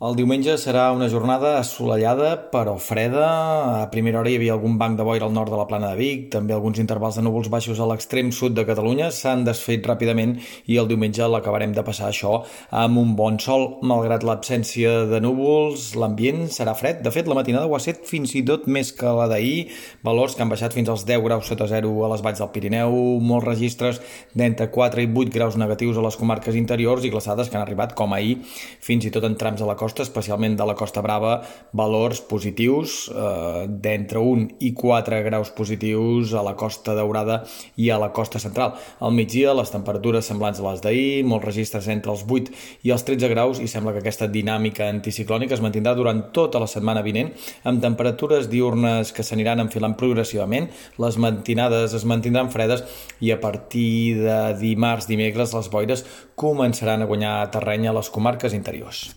El diumenge serà una jornada assolellada però freda. A primera hora hi havia algun banc de boira al nord de la plana de Vic, també alguns intervals de núvols baixos a l'extrem sud de Catalunya s'han desfet ràpidament i el diumenge l'acabarem de passar això amb un bon sol. Malgrat l'absència de núvols, l'ambient serà fred. De fet, la matinada ho ha set fins i tot més que la d'ahir, valors que han baixat fins als 10 graus sota zero a les valls del Pirineu, molts registres d'entre 4 i 8 graus negatius a les comarques interiors i glaçades que han arribat, com ahir, fins i tot en trams de la costa costa, especialment de la Costa Brava, valors positius eh, d'entre 1 i 4 graus positius a la Costa Daurada i a la Costa Central. Al migdia les temperatures semblants a les d'ahir, molts registres entre els 8 i els 13 graus i sembla que aquesta dinàmica anticiclònica es mantindrà durant tota la setmana vinent amb temperatures diurnes que s'aniran enfilant progressivament, les matinades es mantindran fredes i a partir de dimarts, dimecres, les boires començaran a guanyar terreny a les comarques interiors.